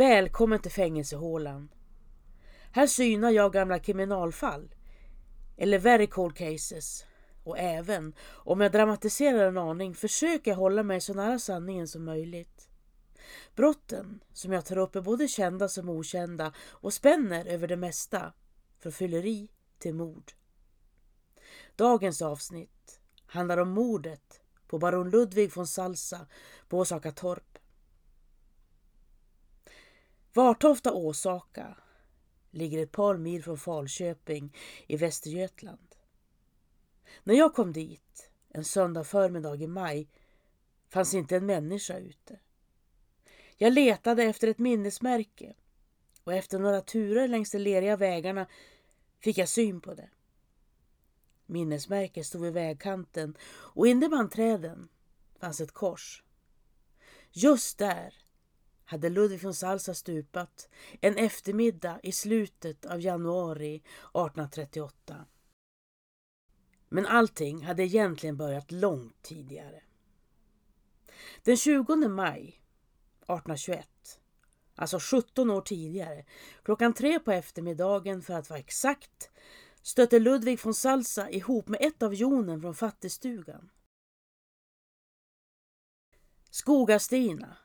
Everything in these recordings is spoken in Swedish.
Välkommen till fängelsehålan. Här synar jag gamla kriminalfall. Eller very cold cases. Och även om jag dramatiserar en aning försöker jag hålla mig så nära sanningen som möjligt. Brotten som jag tar upp är både kända som okända och spänner över det mesta. Från fylleri till mord. Dagens avsnitt handlar om mordet på baron Ludvig von Salsa på Åsaka torp. Vartofta Åsaka ligger ett par mil från Falköping i Västergötland. När jag kom dit en söndag förmiddag i maj fanns inte en människa ute. Jag letade efter ett minnesmärke och efter några turer längs de leriga vägarna fick jag syn på det. Minnesmärket stod vid vägkanten och inne bland träden fanns ett kors. Just där hade Ludvig von Salsa stupat en eftermiddag i slutet av januari 1838. Men allting hade egentligen börjat långt tidigare. Den 20 maj 1821, alltså 17 år tidigare, klockan tre på eftermiddagen för att vara exakt, stötte Ludvig von Salsa ihop med ett av jonen från fattigstugan. Skogastina,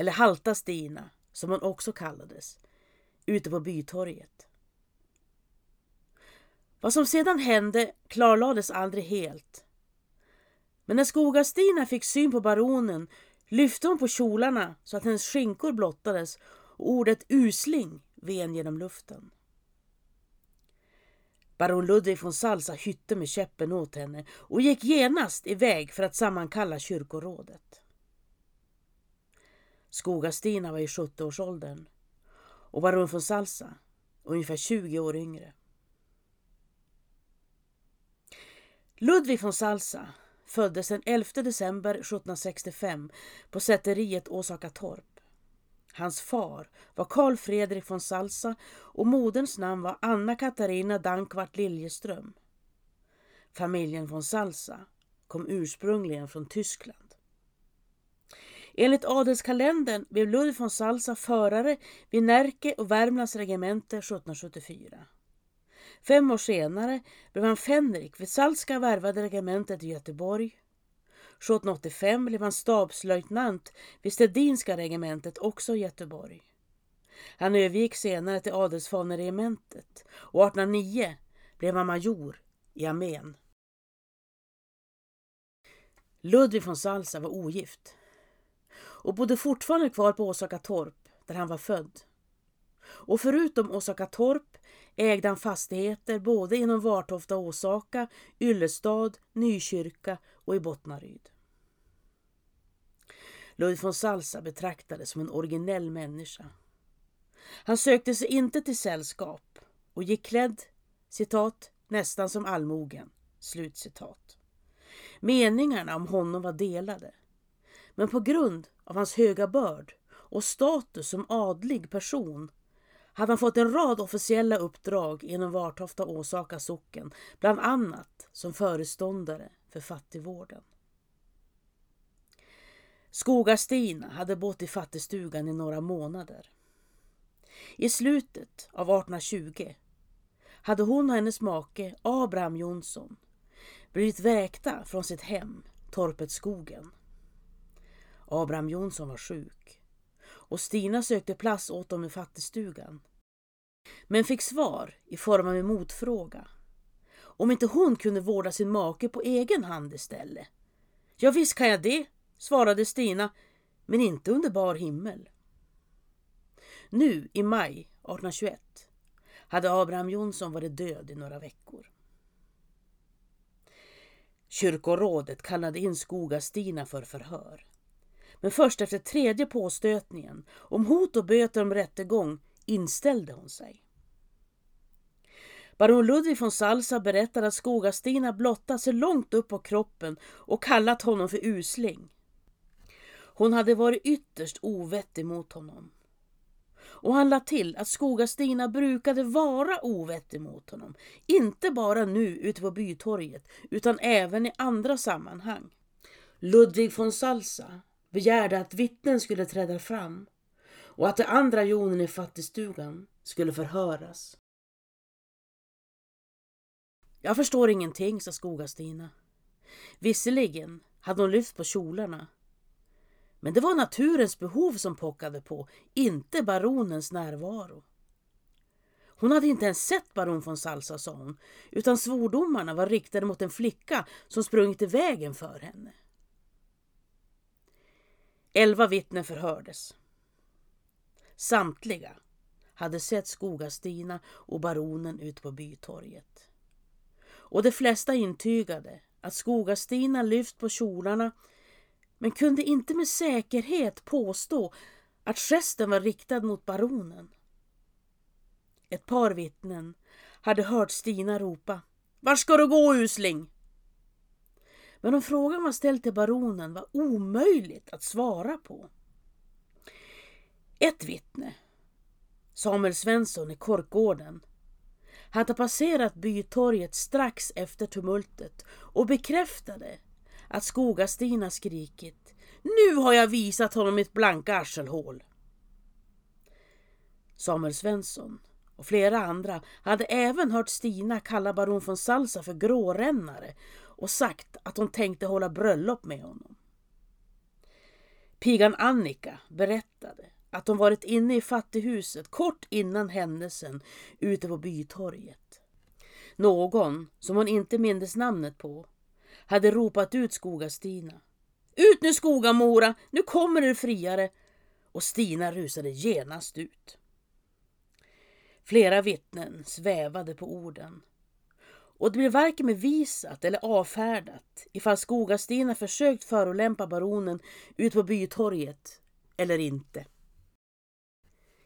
eller Halta Stina som hon också kallades, ute på bytorget. Vad som sedan hände klarlades aldrig helt. Men när Skogastina fick syn på baronen lyfte hon på kjolarna så att hennes skinkor blottades och ordet usling ven genom luften. Baron Ludvig von Salsa hytte med käppen åt henne och gick genast iväg för att sammankalla kyrkorådet. Skogastina var i 70-årsåldern och baron von Salsa ungefär 20 år yngre. Ludvig von Salsa föddes den 11 december 1765 på säteriet Åsaka torp. Hans far var Karl Fredrik von Salsa och moderns namn var Anna Katarina Dankvart Liljeström. Familjen von Salsa kom ursprungligen från Tyskland. Enligt adelskalendern blev Ludvig von Salsa förare vid Närke och Värmlands regemente 1774. Fem år senare blev han fänrik vid Salska värvade regementet i Göteborg. 1785 blev han stabslöjtnant vid Stedinska regementet, också i Göteborg. Han övergick senare till adelsfaneregementet och 1809 blev han major i armén. Ludvig von Salsa var ogift och bodde fortfarande kvar på Åsaka torp där han var född. Och förutom Åsaka torp ägde han fastigheter både inom Vartofta Åsaka, Yllestad, Nykyrka och i Bottnaryd. Ludvig von Salsa betraktades som en originell människa. Han sökte sig inte till sällskap och gick klädd citat, nästan som allmogen. Slutcitat. Meningarna om honom var delade. Men på grund av hans höga börd och status som adlig person hade han fått en rad officiella uppdrag inom Vartofta Åsaka socken, bland annat som föreståndare för fattigvården. Skogastina hade bott i fattigstugan i några månader. I slutet av 1820 hade hon och hennes make Abraham Jonsson blivit väkta från sitt hem, torpet Skogen. Abraham Jonsson var sjuk och Stina sökte plats åt dem i fattigstugan. Men fick svar i form av en motfråga. Om inte hon kunde vårda sin make på egen hand istället. Ja visst kan jag det, svarade Stina, men inte under bar himmel. Nu i maj 1821 hade Abraham Jonsson varit död i några veckor. Kyrkorådet kallade in Skoga-Stina för förhör. Men först efter tredje påstötningen om hot och böter om rättegång inställde hon sig. Baron Ludvig von Salsa berättade att Skogastina blottat sig långt upp på kroppen och kallat honom för usling. Hon hade varit ytterst ovettig mot honom. Och han lade till att Skogastina brukade vara ovettig mot honom. Inte bara nu ute på bytorget utan även i andra sammanhang. Ludvig von Salsa begärde att vittnen skulle träda fram och att de andra jonen i fattigstugan skulle förhöras. Jag förstår ingenting, sa Skogastina. Visserligen hade hon lyft på kjolarna. Men det var naturens behov som pockade på, inte baronens närvaro. Hon hade inte ens sett baron von Salsa, sa hon, utan svordomarna var riktade mot en flicka som sprungit i vägen för henne. Elva vittnen förhördes. Samtliga hade sett Skogastina och baronen ut på bytorget. Och de flesta intygade att Skogastina lyft på kjolarna men kunde inte med säkerhet påstå att gesten var riktad mot baronen. Ett par vittnen hade hört Stina ropa Var ska du gå usling? Men om frågan var ställd till baronen var omöjligt att svara på. Ett vittne, Samuel Svensson i Korkgården, hade passerat bytorget strax efter tumultet och bekräftade att Skogastina skrikit Nu har jag visat honom mitt blanka arselhål. Samuel Svensson och flera andra hade även hört Stina kalla baron von Salsa för grårännare och sagt att hon tänkte hålla bröllop med honom. Pigan Annika berättade att hon varit inne i fattighuset kort innan händelsen ute på bytorget. Någon, som hon inte mindes namnet på, hade ropat ut Skoga-Stina. Ut nu Skogamora, nu kommer du friare! Och Stina rusade genast ut. Flera vittnen svävade på orden. Och det blev varken bevisat eller avfärdat ifall Skogastina försökt förolämpa baronen ut på bytorget eller inte.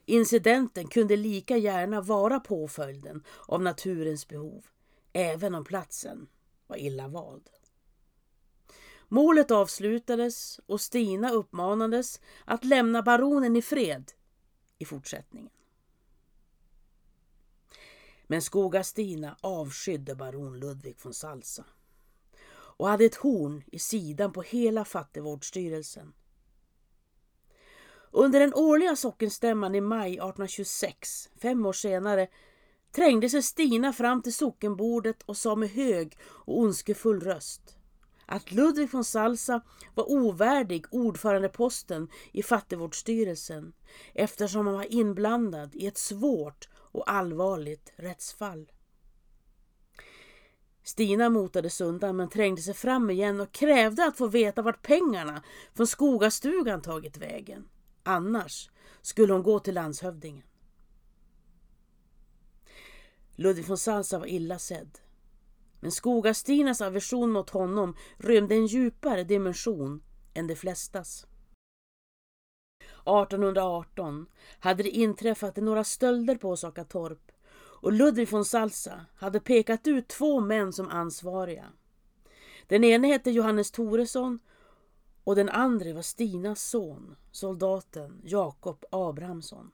Incidenten kunde lika gärna vara påföljden av naturens behov, även om platsen var illa vald. Målet avslutades och Stina uppmanades att lämna baronen i fred i fortsättningen. Men Skogastina avskydde baron Ludvig von Salsa och hade ett horn i sidan på hela fattigvårdsstyrelsen. Under den årliga sockenstämman i maj 1826, fem år senare, trängde sig Stina fram till sockenbordet och sa med hög och ondskefull röst att Ludvig von Salsa var ovärdig ordförandeposten i fattigvårdsstyrelsen eftersom han var inblandad i ett svårt och allvarligt rättsfall. Stina motades undan men trängde sig fram igen och krävde att få veta vart pengarna från Skogastugan tagit vägen. Annars skulle hon gå till landshövdingen. Ludvig von Salsa var illa sedd. Men Skogastinas aversion mot honom rymde en djupare dimension än de flestas. 1818 hade det inträffat några stölder på Osakatorp och Ludvig von Salsa hade pekat ut två män som ansvariga. Den ene hette Johannes Toresson och den andra var Stinas son, soldaten Jakob Abrahamsson.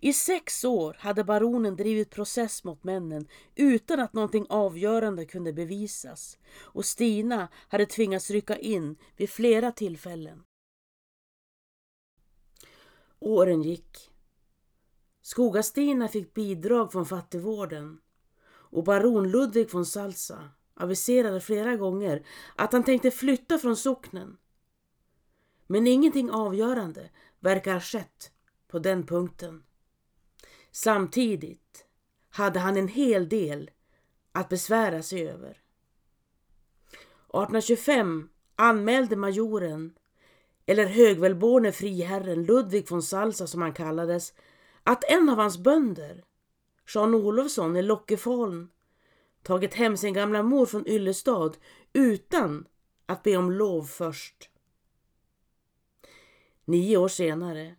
I sex år hade baronen drivit process mot männen utan att någonting avgörande kunde bevisas och Stina hade tvingats rycka in vid flera tillfällen. Åren gick. Skogastina fick bidrag från fattigvården och baron Ludvig von Salsa aviserade flera gånger att han tänkte flytta från socknen. Men ingenting avgörande verkar ha skett på den punkten. Samtidigt hade han en hel del att besvära sig över. 1825 anmälde majoren, eller högvälborne friherren Ludvig von Salsa som han kallades, att en av hans bönder, Jean Olofsson i Lockefaln, tagit hem sin gamla mor från Yllestad utan att be om lov först. Nio år senare,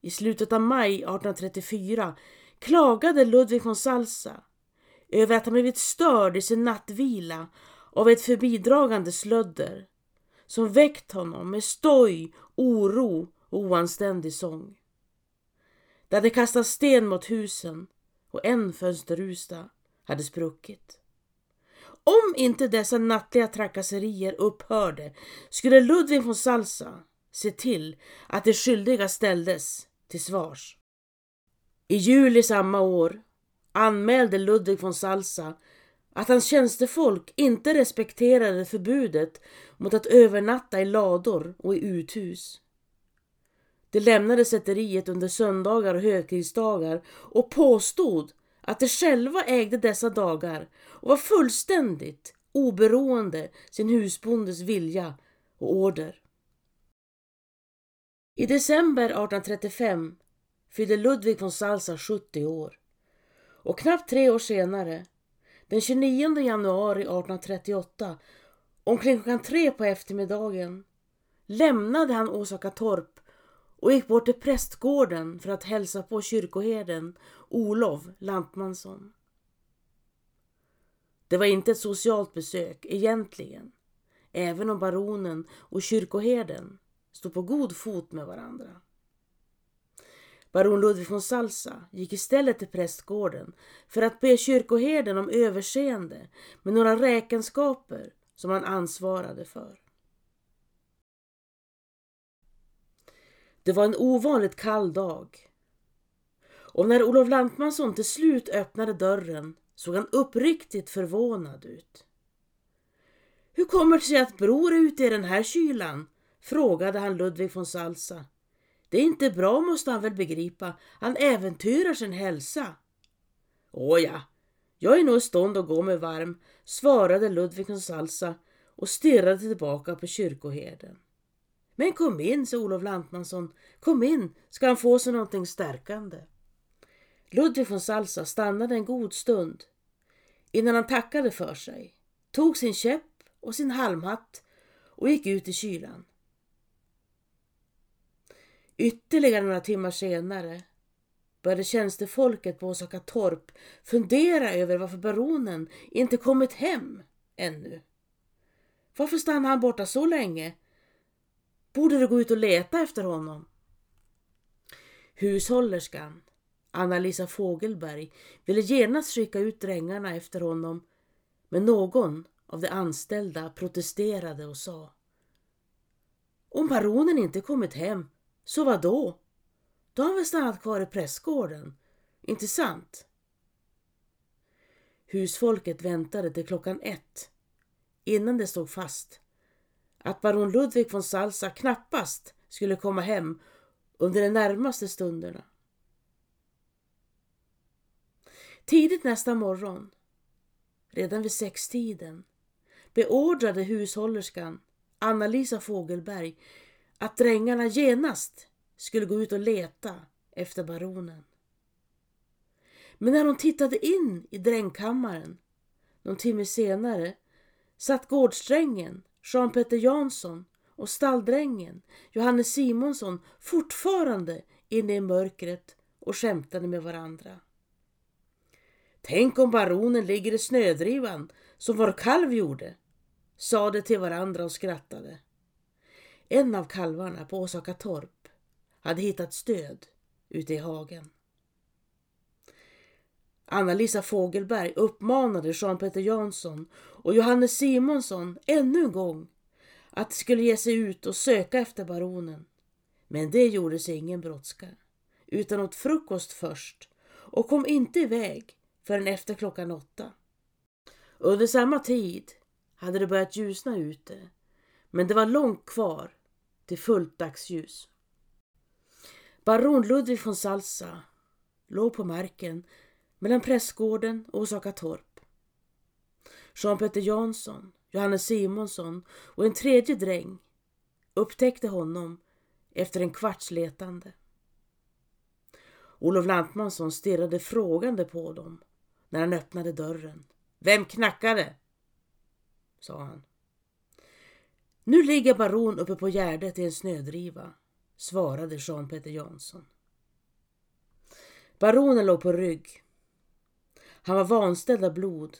i slutet av maj 1834, klagade Ludvig von Salsa över att han blivit störd i sin nattvila av ett förbidragande slödder som väckt honom med stoj, oro och oanständig sång. Det hade kastat sten mot husen och en fönsterruta hade spruckit. Om inte dessa nattliga trakasserier upphörde skulle Ludvig von Salsa se till att de skyldiga ställdes till svars. I juli samma år anmälde Ludvig von Salsa att hans tjänstefolk inte respekterade förbudet mot att övernatta i lador och i uthus. De lämnade sätteriet under söndagar och högtidsdagar och påstod att de själva ägde dessa dagar och var fullständigt oberoende sin husbondes vilja och order. I december 1835 fyllde Ludvig von Salsa 70 år och knappt tre år senare, den 29 januari 1838, omkring klockan tre på eftermiddagen, lämnade han Åsaka torp och gick bort till prästgården för att hälsa på kyrkoherden Olof Lantmansson. Det var inte ett socialt besök egentligen, även om baronen och kyrkoherden stod på god fot med varandra. Baron Ludvig von Salsa gick istället till prästgården för att be kyrkoherden om överseende med några räkenskaper som han ansvarade för. Det var en ovanligt kall dag. Och när Olof Lantmansson till slut öppnade dörren såg han uppriktigt förvånad ut. Hur kommer det sig att bror är ute i den här kylan? frågade han Ludvig von Salsa. Det är inte bra måste han väl begripa. Han äventyrar sin hälsa. Åja, jag är nog i stånd att gå mig varm, svarade Ludvig von Salsa och stirrade tillbaka på kyrkoherden. Men kom in, sa Olof Lantmansson. Kom in, ska han få sig någonting stärkande. Ludvig von Salsa stannade en god stund innan han tackade för sig, tog sin käpp och sin halmhatt och gick ut i kylan. Ytterligare några timmar senare började tjänstefolket på Åsaka torp fundera över varför baronen inte kommit hem ännu. Varför stannade han borta så länge? Borde du gå ut och leta efter honom? Hushållerskan, Anna-Lisa Fogelberg, ville genast skicka ut drängarna efter honom men någon av de anställda protesterade och sa Om baronen inte kommit hem så vad då? Då har han väl stannat kvar i prästgården, inte sant? Husfolket väntade till klockan ett innan det stod fast att baron Ludvig von Salsa knappast skulle komma hem under de närmaste stunderna. Tidigt nästa morgon, redan vid sextiden, beordrade hushållerskan Anna-Lisa Fogelberg att drängarna genast skulle gå ut och leta efter baronen. Men när de tittade in i drängkammaren någon timme senare satt gårdsdrängen Jean-Peter Jansson och stalldrängen Johannes Simonsson fortfarande inne i mörkret och skämtade med varandra. Tänk om baronen ligger i snödrivan som vår kalv gjorde, sade till varandra och skrattade. En av kalvarna på Åsaka torp hade hittat stöd ute i hagen. Anna-Lisa Fogelberg uppmanade Jean-Peter Jansson och Johannes Simonsson ännu en gång att de skulle ge sig ut och söka efter baronen. Men det gjorde sig ingen brådska, utan åt frukost först och kom inte iväg förrän efter klockan åtta. Under samma tid hade det börjat ljusna ute, men det var långt kvar till fullt dagsljus. Baron Ludvig von Salsa låg på marken mellan prästgården och Osaka torp. Jean-Peter Jansson, Johannes Simonsson och en tredje dräng upptäckte honom efter en kvarts letande. Olof Lantmansson stirrade frågande på dem när han öppnade dörren. Vem knackade? sa han. Nu ligger baron uppe på gärdet i en snödriva, svarade Jean-Peter Jansson. Baronen låg på rygg. Han var vanställd av blod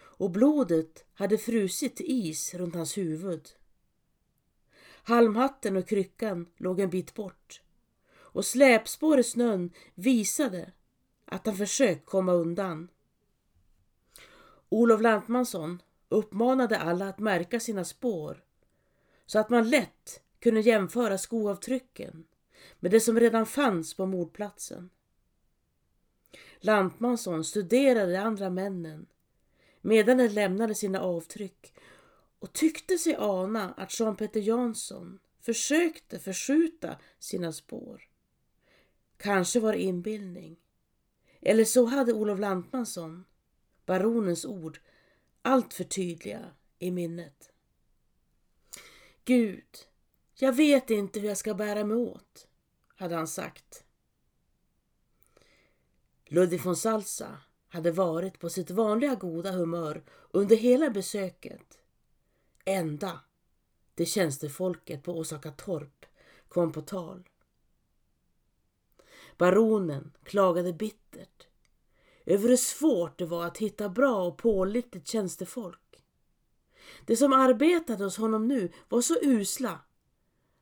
och blodet hade frusit till is runt hans huvud. Halmhatten och kryckan låg en bit bort och släpspår i snön visade att han försökt komma undan. Olof Lantmansson uppmanade alla att märka sina spår så att man lätt kunde jämföra skoavtrycken med det som redan fanns på mordplatsen. Lantmansson studerade de andra männen medan de lämnade sina avtryck och tyckte sig ana att Jean-Peter Jansson försökte förskjuta sina spår. Kanske var det inbildning. Eller så hade Olof Lantmansson, baronens ord, allt för tydliga i minnet. Gud, jag vet inte hur jag ska bära mig åt, hade han sagt. Ludvig von Salsa hade varit på sitt vanliga goda humör under hela besöket. Ända det tjänstefolket på Osaka torp kom på tal. Baronen klagade bittert över hur svårt det var att hitta bra och pålitligt tjänstefolk. De som arbetade hos honom nu var så usla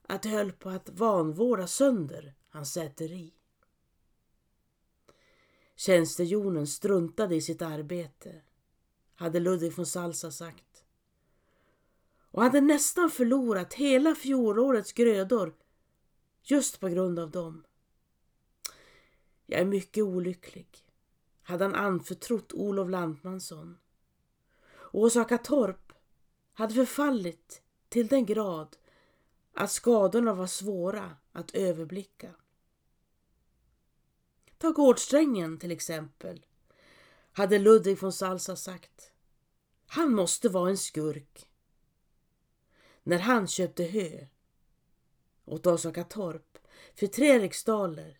att det höll på att vanvårda sönder hans säteri. Tjänstehjonen struntade i sitt arbete, hade Ludvig von Salsa sagt. Och hade nästan förlorat hela fjolårets grödor just på grund av dem. Jag är mycket olycklig, hade han anförtrott Olof Lantmansson. Åsaka torp hade förfallit till den grad att skadorna var svåra att överblicka. Ta gårdsträngen till exempel, hade Ludvig von Salsa sagt. Han måste vara en skurk. När han köpte hö åt Osaka torp för tre riksdaler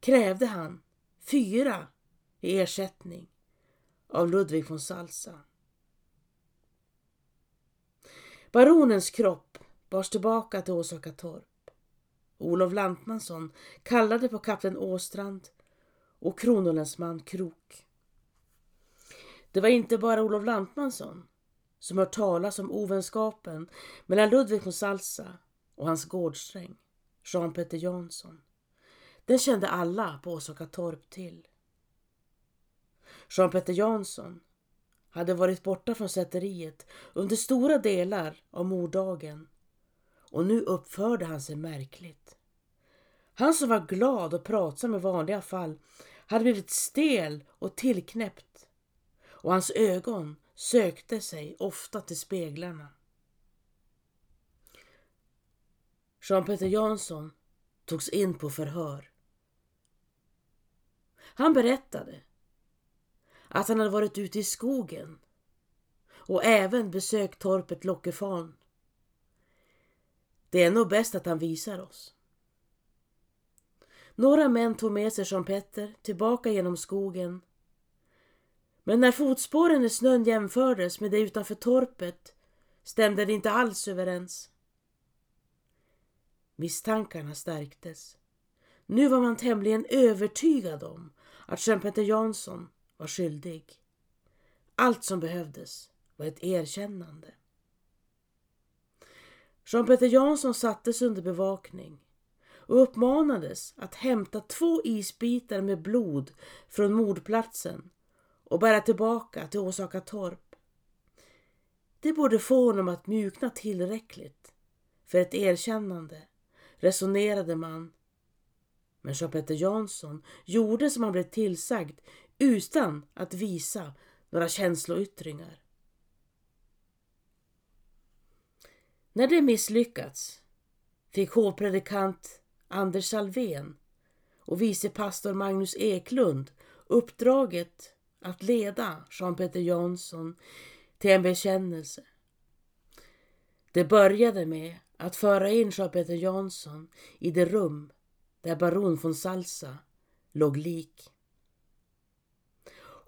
krävde han fyra i ersättning av Ludvig von Salsa. Baronens kropp bars tillbaka till Åsaka torp. Olof Lantmansson kallade på kapten Åstrand och kronolänsman Krok. Det var inte bara Olof Lantmansson som hört talas om ovänskapen mellan Ludvig von Salsa och hans gårdsträng, Jean-Peter Jansson. Den kände alla på Åsaka torp till. Jean-Peter Jansson hade varit borta från säteriet under stora delar av morddagen och nu uppförde han sig märkligt. Han som var glad och pratsam i vanliga fall hade blivit stel och tillknäppt och hans ögon sökte sig ofta till speglarna. Jean-Peter Jansson togs in på förhör. Han berättade att han hade varit ute i skogen och även besökt torpet Lockefan. Det är nog bäst att han visar oss. Några män tog med sig Jean-Petter tillbaka genom skogen. Men när fotspåren i snön jämfördes med det utanför torpet stämde det inte alls överens. Misstankarna stärktes. Nu var man tämligen övertygad om att Jean-Petter Jansson var skyldig. Allt som behövdes var ett erkännande. Jean-Peter Jansson sattes under bevakning och uppmanades att hämta två isbitar med blod från mordplatsen och bära tillbaka till Åsaka torp. Det borde få honom att mjukna tillräckligt för ett erkännande, resonerade man. Men Jean-Peter Jansson gjorde som han blev tillsagd utan att visa några känsloyttringar. När det misslyckats fick hovpredikant Anders Salvén och vicepastor Magnus Eklund uppdraget att leda Jean-Peter Jansson till en bekännelse. Det började med att föra in Jean-Peter Jansson i det rum där baron von Salsa låg lik.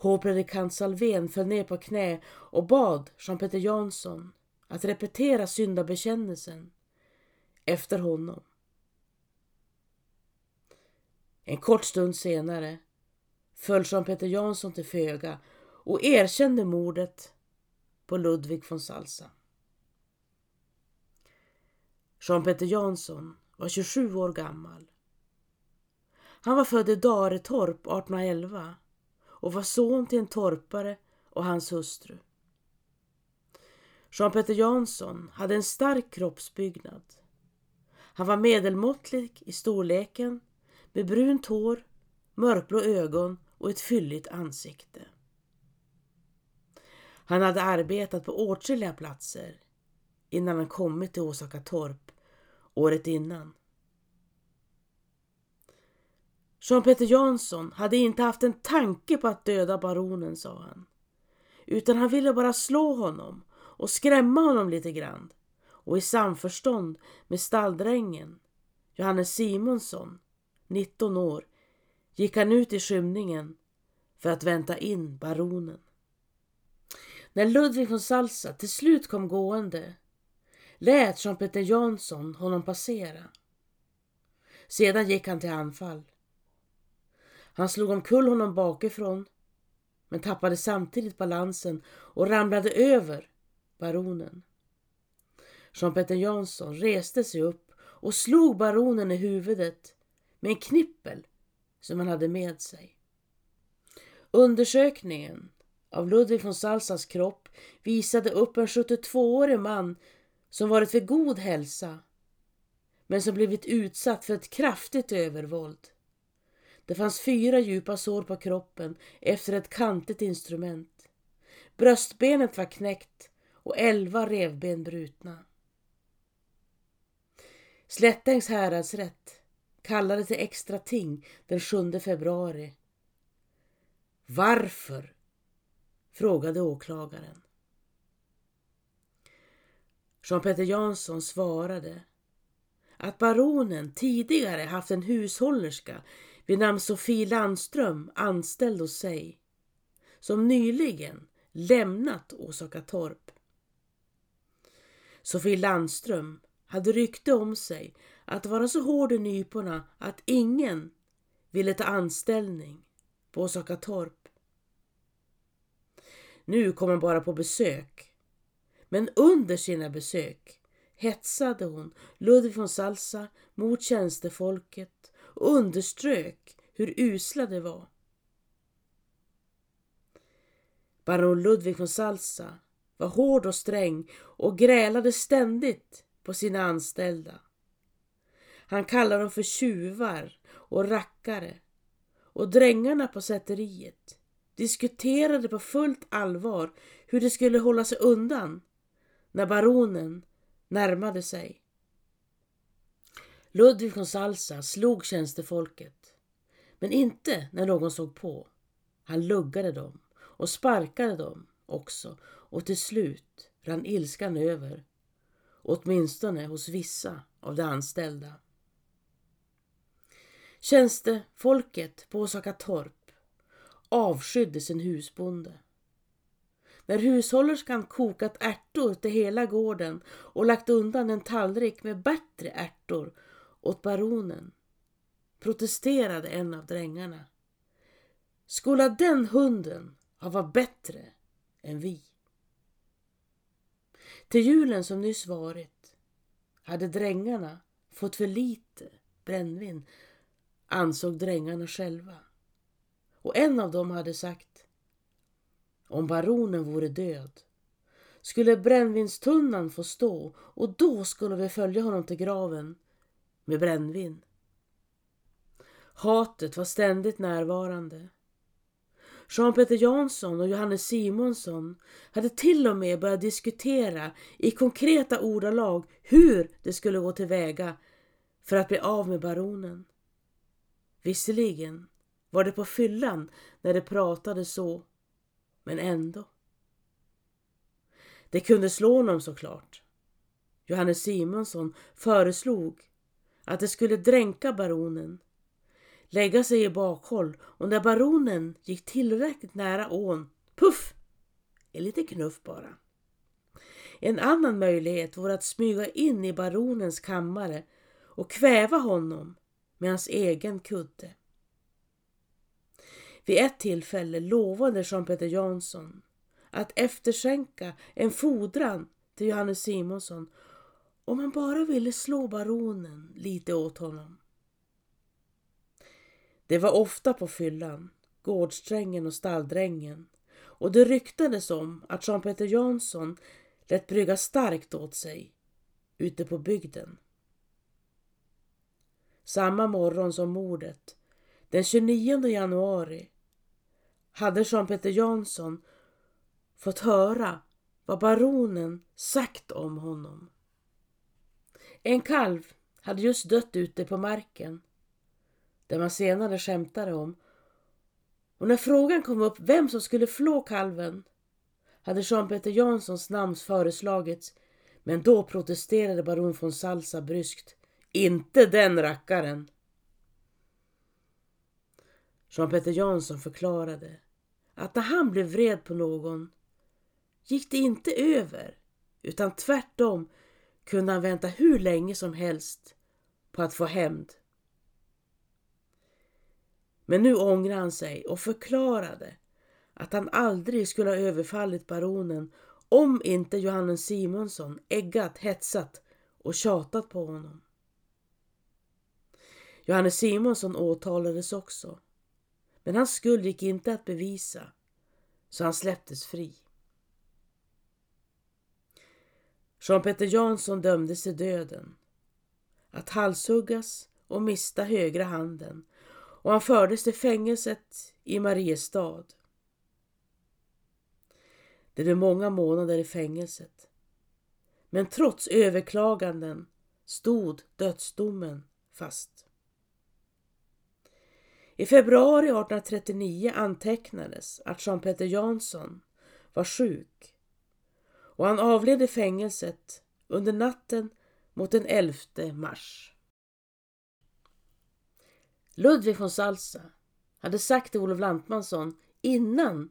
Hovpredikant Salvén föll ner på knä och bad Jean-Peter Jansson att repetera syndabekännelsen efter honom. En kort stund senare föll Jean-Peter Jansson till föga och erkände mordet på Ludvig von Salsa. Jean-Peter Jansson var 27 år gammal. Han var född i Daretorp 1811 och var son till en torpare och hans hustru. Jean-Peter Jansson hade en stark kroppsbyggnad, Han var medelmåttlig i storleken med brunt hår, mörkblå ögon och ett fylligt ansikte. Han hade arbetat på åtskilliga platser innan han kommit till Åsaka torp året innan. Jean-Peter Jansson hade inte haft en tanke på att döda baronen, sa han. Utan han ville bara slå honom och skrämma honom lite grann. Och i samförstånd med stalldrängen, Johannes Simonsson, 19 år, gick han ut i skymningen för att vänta in baronen. När Ludvig von Salsa till slut kom gående lät Jean-Peter Jansson honom passera. Sedan gick han till anfall. Han slog omkull honom bakifrån men tappade samtidigt balansen och ramlade över baronen. Jean-Peter Jansson reste sig upp och slog baronen i huvudet med en knippel som han hade med sig. Undersökningen av Ludvig von Salsas kropp visade upp en 72-årig man som varit vid god hälsa men som blivit utsatt för ett kraftigt övervåld. Det fanns fyra djupa sår på kroppen efter ett kantigt instrument. Bröstbenet var knäckt och elva revben brutna. Slättängs häradsrätt kallade till extra ting den 7 februari. Varför? frågade åklagaren. Jean-Peter Jansson svarade att baronen tidigare haft en hushållerska vid namn Sofie Landström anställd hos sig som nyligen lämnat Åsaka torp. Sofie Landström hade rykte om sig att vara så hård i nyporna att ingen ville ta anställning på Åsaka torp. Nu kom hon bara på besök. Men under sina besök hetsade hon Ludvig von Salsa mot tjänstefolket och underströk hur usla de var. Baron Ludvig von Salsa var hård och sträng och grälade ständigt på sina anställda. Han kallade dem för tjuvar och rackare och drängarna på säteriet diskuterade på fullt allvar hur de skulle hålla sig undan när baronen närmade sig. Ludvig von Salsa slog tjänstefolket, men inte när någon såg på. Han luggade dem och sparkade dem också och till slut rann ilskan över, åtminstone hos vissa av de anställda. Tjänstefolket på Åsaka torp avskydde sin husbonde. När hushållerskan kokat ärtor till hela gården och lagt undan en tallrik med bättre ärtor åt baronen protesterade en av drängarna. Skola den hunden ha varit bättre än vi? Till julen som nyss varit hade drängarna fått för lite brännvin ansåg drängarna själva. Och en av dem hade sagt om baronen vore död skulle brännvinstunnan få stå och då skulle vi följa honom till graven med brännvin. Hatet var ständigt närvarande. Jean-Peter Jansson och Johannes Simonsson hade till och med börjat diskutera i konkreta ordalag hur det skulle gå tillväga för att bli av med baronen. Visserligen var det på fyllan när de pratade så, men ändå. Det kunde slå honom såklart. Johannes Simonsson föreslog att det skulle dränka baronen, lägga sig i bakhåll och när baronen gick tillräckligt nära ån, puff, en liten knuff bara. En annan möjlighet vore att smyga in i baronens kammare och kväva honom med hans egen kudde. Vid ett tillfälle lovade Jean-Peter Jansson att efterskänka en fordran till Johannes Simonsson om han bara ville slå baronen lite åt honom. Det var ofta på fyllan, gårdsträngen och stalldrängen och det ryktades om att Jean-Peter Jansson lät brygga starkt åt sig ute på bygden. samma morgon som mordet, den 29 januari, hade Jean-Peter Jansson fått höra vad baronen sagt om honom. En kalv hade just dött ute på marken, där man senare skämtade om. Och när frågan kom upp vem som skulle flå kalven hade Jean-Peter Janssons namn föreslagits men då protesterade baron von Salsa bryskt. Inte den rackaren! Jean-Peter Jansson förklarade att när han blev vred på någon gick det inte över utan tvärtom kunde han vänta hur länge som helst på att få hämnd. Men nu ångrade han sig och förklarade att han aldrig skulle ha överfallit baronen om inte Johannes Simonsson äggat, hetsat och tjatat på honom. Johannes Simonsson åtalades också, men hans skuld gick inte att bevisa, så han släpptes fri. Jean-Peter Jansson dömdes till döden, att halshuggas och mista högra handen och han fördes till fängelset i Mariestad. Det blev många månader i fängelset. Men trots överklaganden stod dödsdomen fast. I februari 1839 antecknades att Jean-Peter Jansson var sjuk och han avled i fängelset under natten mot den 11 mars. Ludvig von Salsa hade sagt till Olof Lantmansson innan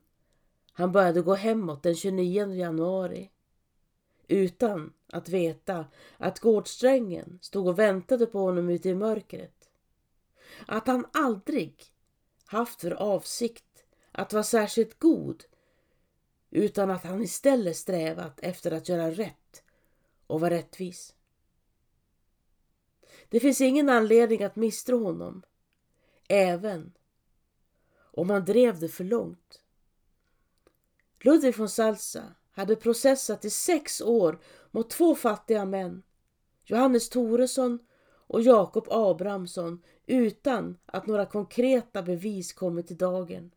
han började gå hemåt den 29 januari utan att veta att gårdsträngen stod och väntade på honom ute i mörkret. Att han aldrig haft för avsikt att vara särskilt god utan att han istället strävat efter att göra rätt och vara rättvis. Det finns ingen anledning att misstro honom, även om han drev det för långt. Ludvig von Salza hade processat i sex år mot två fattiga män, Johannes Toresson och Jakob Abrahamsson, utan att några konkreta bevis kommit i dagen.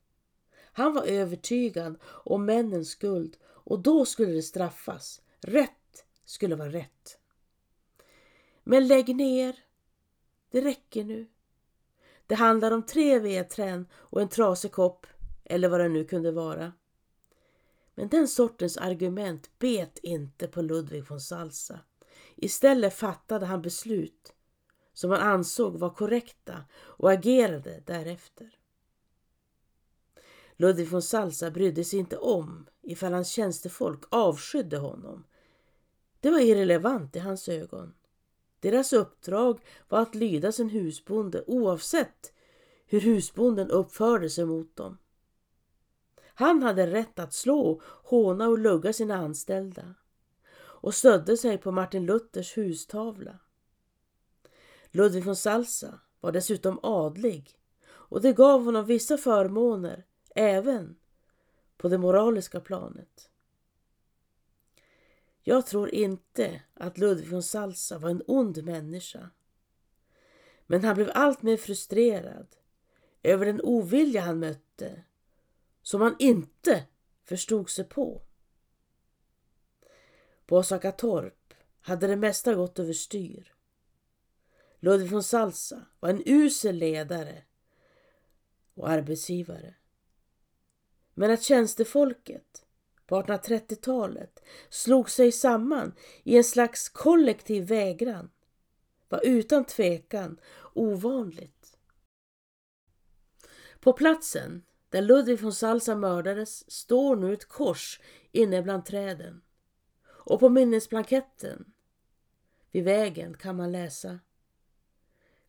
Han var övertygad om männens skuld och då skulle det straffas. Rätt skulle vara rätt. Men lägg ner. Det räcker nu. Det handlar om tre vedträn och en trasig kopp, eller vad det nu kunde vara. Men den sortens argument bet inte på Ludvig von Salsa. Istället fattade han beslut som han ansåg var korrekta och agerade därefter. Ludvig von Salsa brydde sig inte om ifall hans tjänstefolk avskydde honom. Det var irrelevant i hans ögon. Deras uppdrag var att lyda sin husbonde oavsett hur husbonden uppförde sig mot dem. Han hade rätt att slå, håna och lugga sina anställda och stödde sig på Martin Luthers hustavla. Ludvig von Salsa var dessutom adlig och det gav honom vissa förmåner även på det moraliska planet. Jag tror inte att Ludvig von Salsa var en ond människa. Men han blev alltmer frustrerad över den ovilja han mötte som han inte förstod sig på. På Osakatorp hade det mesta gått överstyr. Ludvig von Salsa var en usel ledare och arbetsgivare. Men att tjänstefolket på 1830-talet slog sig samman i en slags kollektiv vägran var utan tvekan ovanligt. På platsen där Ludvig von Salsa mördades står nu ett kors inne bland träden. Och på minnesblanketten vid vägen kan man läsa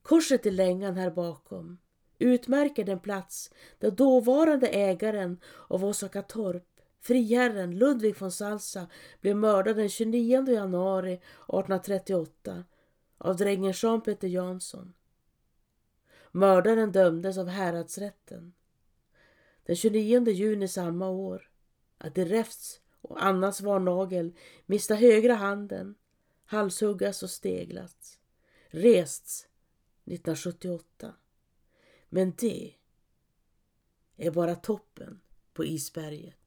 Korset i längan här bakom utmärker den plats där dåvarande ägaren av Osaka torp, friherren Ludvig von Salsa, blev mördad den 29 januari 1838 av drängen Jean-Peter Jansson. Mördaren dömdes av häradsrätten den 29 juni samma år att i räfts och Annas varnagel mista högra handen, halshuggas och steglats, rests 1978. Men det är bara toppen på isberget.